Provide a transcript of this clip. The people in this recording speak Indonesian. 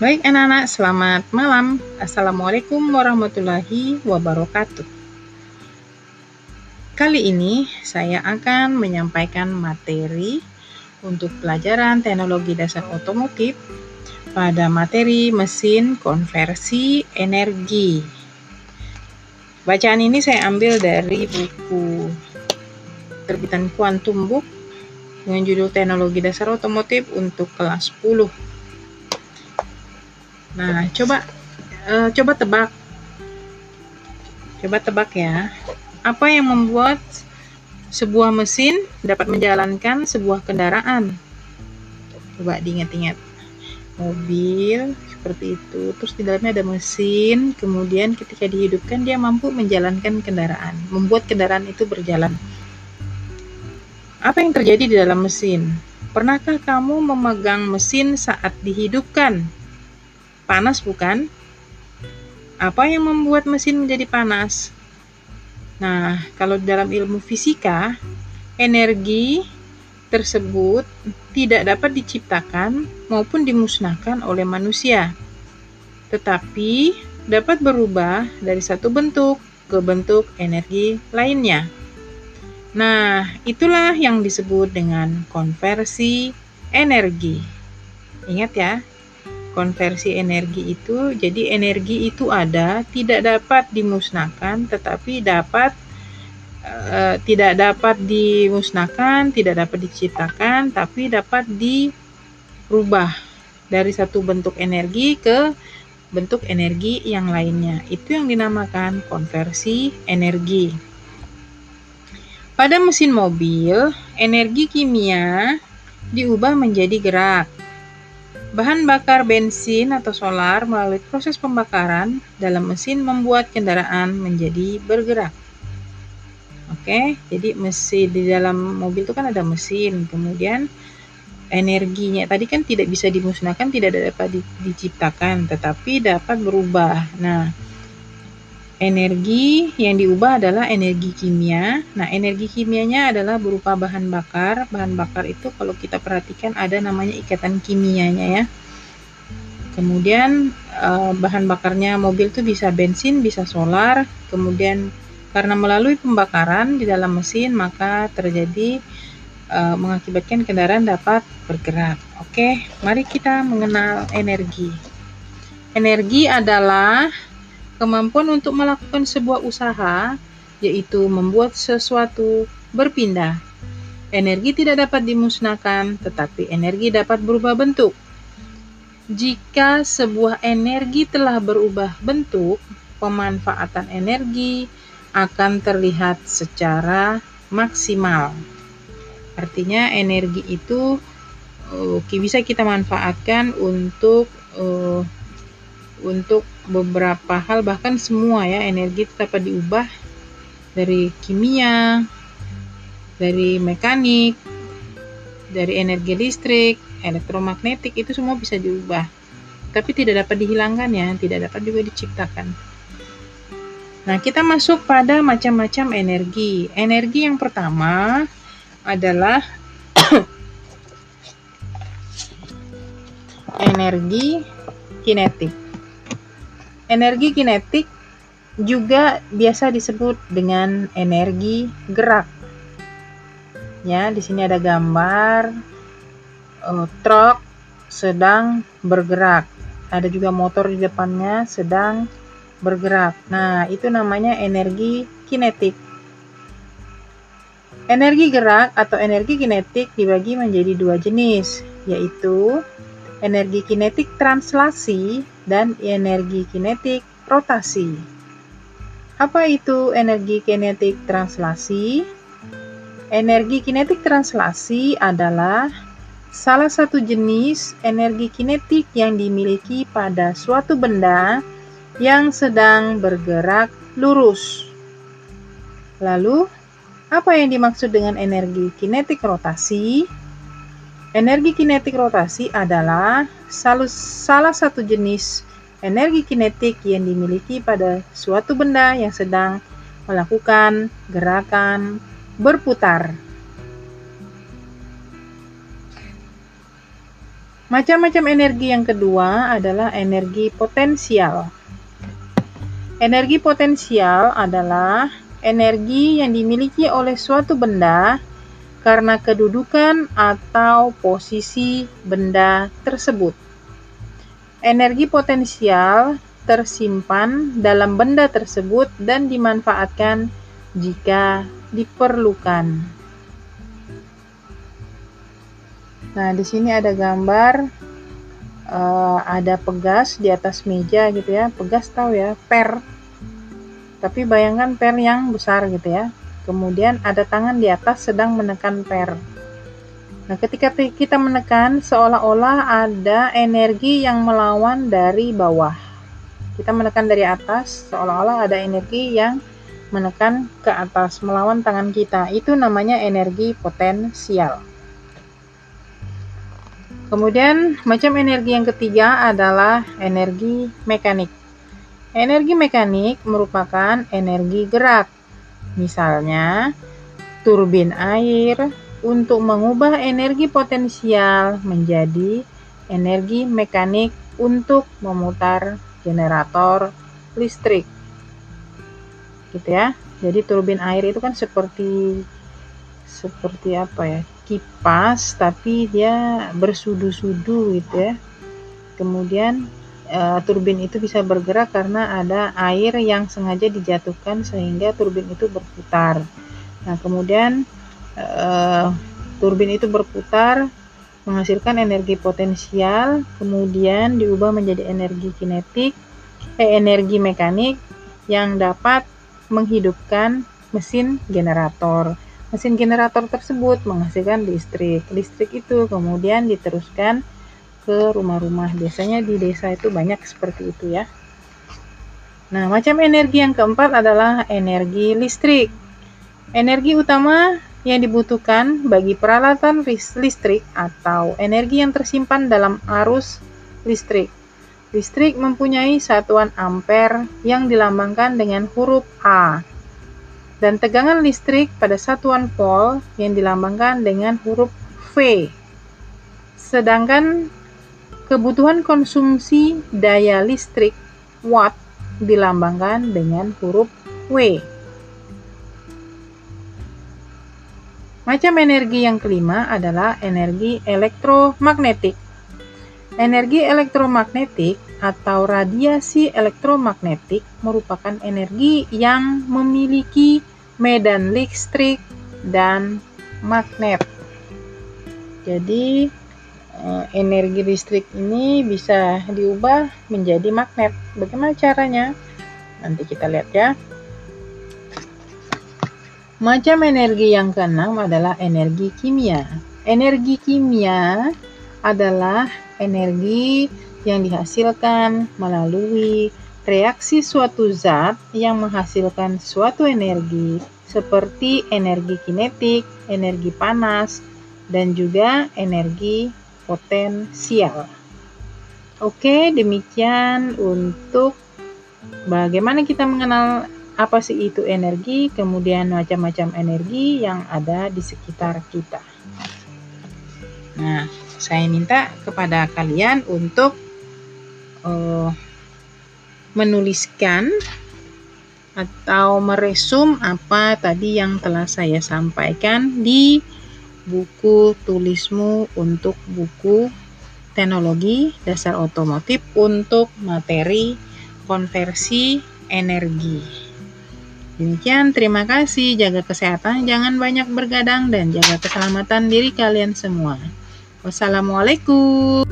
Baik anak-anak, selamat malam. Assalamualaikum warahmatullahi wabarakatuh. Kali ini saya akan menyampaikan materi untuk pelajaran teknologi dasar otomotif pada materi mesin konversi energi. Bacaan ini saya ambil dari buku terbitan Quantum Book dengan judul Teknologi Dasar Otomotif untuk kelas 10 Nah, coba uh, coba tebak. Coba tebak ya. Apa yang membuat sebuah mesin dapat menjalankan sebuah kendaraan? Coba diingat-ingat. Mobil seperti itu. Terus di dalamnya ada mesin, kemudian ketika dihidupkan dia mampu menjalankan kendaraan, membuat kendaraan itu berjalan. Apa yang terjadi di dalam mesin? Pernahkah kamu memegang mesin saat dihidupkan? Panas bukan? Apa yang membuat mesin menjadi panas? Nah, kalau dalam ilmu fisika, energi tersebut tidak dapat diciptakan maupun dimusnahkan oleh manusia, tetapi dapat berubah dari satu bentuk ke bentuk energi lainnya. Nah, itulah yang disebut dengan konversi energi. Ingat ya, konversi energi itu jadi energi itu ada tidak dapat dimusnahkan tetapi dapat uh, tidak dapat dimusnahkan tidak dapat diciptakan tapi dapat dirubah dari satu bentuk energi ke bentuk energi yang lainnya. Itu yang dinamakan konversi energi. Pada mesin mobil energi kimia diubah menjadi gerak Bahan bakar bensin atau solar melalui proses pembakaran dalam mesin membuat kendaraan menjadi bergerak. Oke, jadi mesin di dalam mobil itu kan ada mesin, kemudian energinya tadi kan tidak bisa dimusnahkan, tidak dapat diciptakan, tetapi dapat berubah. Nah, Energi yang diubah adalah energi kimia. Nah, energi kimianya adalah berupa bahan bakar. Bahan bakar itu kalau kita perhatikan ada namanya ikatan kimianya ya. Kemudian eh, bahan bakarnya mobil itu bisa bensin, bisa solar. Kemudian karena melalui pembakaran di dalam mesin maka terjadi eh, mengakibatkan kendaraan dapat bergerak. Oke, mari kita mengenal energi. Energi adalah Kemampuan untuk melakukan sebuah usaha, yaitu membuat sesuatu berpindah. Energi tidak dapat dimusnahkan, tetapi energi dapat berubah bentuk. Jika sebuah energi telah berubah bentuk, pemanfaatan energi akan terlihat secara maksimal. Artinya energi itu uh, bisa kita manfaatkan untuk uh, untuk beberapa hal bahkan semua ya energi dapat diubah dari kimia, dari mekanik, dari energi listrik, elektromagnetik itu semua bisa diubah. Tapi tidak dapat dihilangkan ya, tidak dapat juga diciptakan. Nah, kita masuk pada macam-macam energi. Energi yang pertama adalah energi kinetik. Energi kinetik juga biasa disebut dengan energi gerak. Ya, di sini ada gambar uh, truk sedang bergerak. Ada juga motor di depannya sedang bergerak. Nah, itu namanya energi kinetik. Energi gerak atau energi kinetik dibagi menjadi dua jenis, yaitu energi kinetik translasi dan energi kinetik rotasi. Apa itu energi kinetik translasi? Energi kinetik translasi adalah salah satu jenis energi kinetik yang dimiliki pada suatu benda yang sedang bergerak lurus. Lalu, apa yang dimaksud dengan energi kinetik rotasi? Energi kinetik rotasi adalah salah satu jenis energi kinetik yang dimiliki pada suatu benda yang sedang melakukan gerakan berputar. Macam-macam energi yang kedua adalah energi potensial. Energi potensial adalah energi yang dimiliki oleh suatu benda karena kedudukan atau posisi benda tersebut. Energi potensial tersimpan dalam benda tersebut dan dimanfaatkan jika diperlukan. Nah, di sini ada gambar uh, ada pegas di atas meja gitu ya. Pegas tahu ya, per. Tapi bayangkan per yang besar gitu ya. Kemudian ada tangan di atas sedang menekan per. Nah, ketika kita menekan seolah-olah ada energi yang melawan dari bawah. Kita menekan dari atas seolah-olah ada energi yang menekan ke atas melawan tangan kita. Itu namanya energi potensial. Kemudian macam energi yang ketiga adalah energi mekanik. Energi mekanik merupakan energi gerak. Misalnya, turbin air untuk mengubah energi potensial menjadi energi mekanik untuk memutar generator listrik. Gitu ya. Jadi turbin air itu kan seperti seperti apa ya? kipas tapi dia bersudu-sudu gitu ya kemudian uh, turbin itu bisa bergerak karena ada air yang sengaja dijatuhkan sehingga turbin itu berputar nah kemudian uh, turbin itu berputar menghasilkan energi potensial kemudian diubah menjadi energi kinetik eh, energi mekanik yang dapat menghidupkan mesin generator Mesin generator tersebut menghasilkan listrik. Listrik itu kemudian diteruskan ke rumah-rumah. Biasanya di desa itu banyak seperti itu ya. Nah, macam energi yang keempat adalah energi listrik. Energi utama yang dibutuhkan bagi peralatan listrik atau energi yang tersimpan dalam arus listrik. Listrik mempunyai satuan ampere yang dilambangkan dengan huruf A dan tegangan listrik pada satuan volt yang dilambangkan dengan huruf V. Sedangkan kebutuhan konsumsi daya listrik watt dilambangkan dengan huruf W. Macam energi yang kelima adalah energi elektromagnetik. Energi elektromagnetik atau radiasi elektromagnetik merupakan energi yang memiliki medan listrik dan magnet. Jadi energi listrik ini bisa diubah menjadi magnet. Bagaimana caranya? Nanti kita lihat ya. Macam energi yang keenam adalah energi kimia. Energi kimia adalah energi yang dihasilkan melalui reaksi suatu zat yang menghasilkan suatu energi seperti energi kinetik, energi panas, dan juga energi potensial. Oke, demikian untuk bagaimana kita mengenal apa sih itu energi, kemudian macam-macam energi yang ada di sekitar kita. Nah, saya minta kepada kalian untuk uh, menuliskan atau meresum apa tadi yang telah saya sampaikan di buku tulismu untuk buku teknologi dasar otomotif untuk materi konversi energi. Demikian, terima kasih. Jaga kesehatan, jangan banyak bergadang, dan jaga keselamatan diri kalian semua. Wassalamualaikum.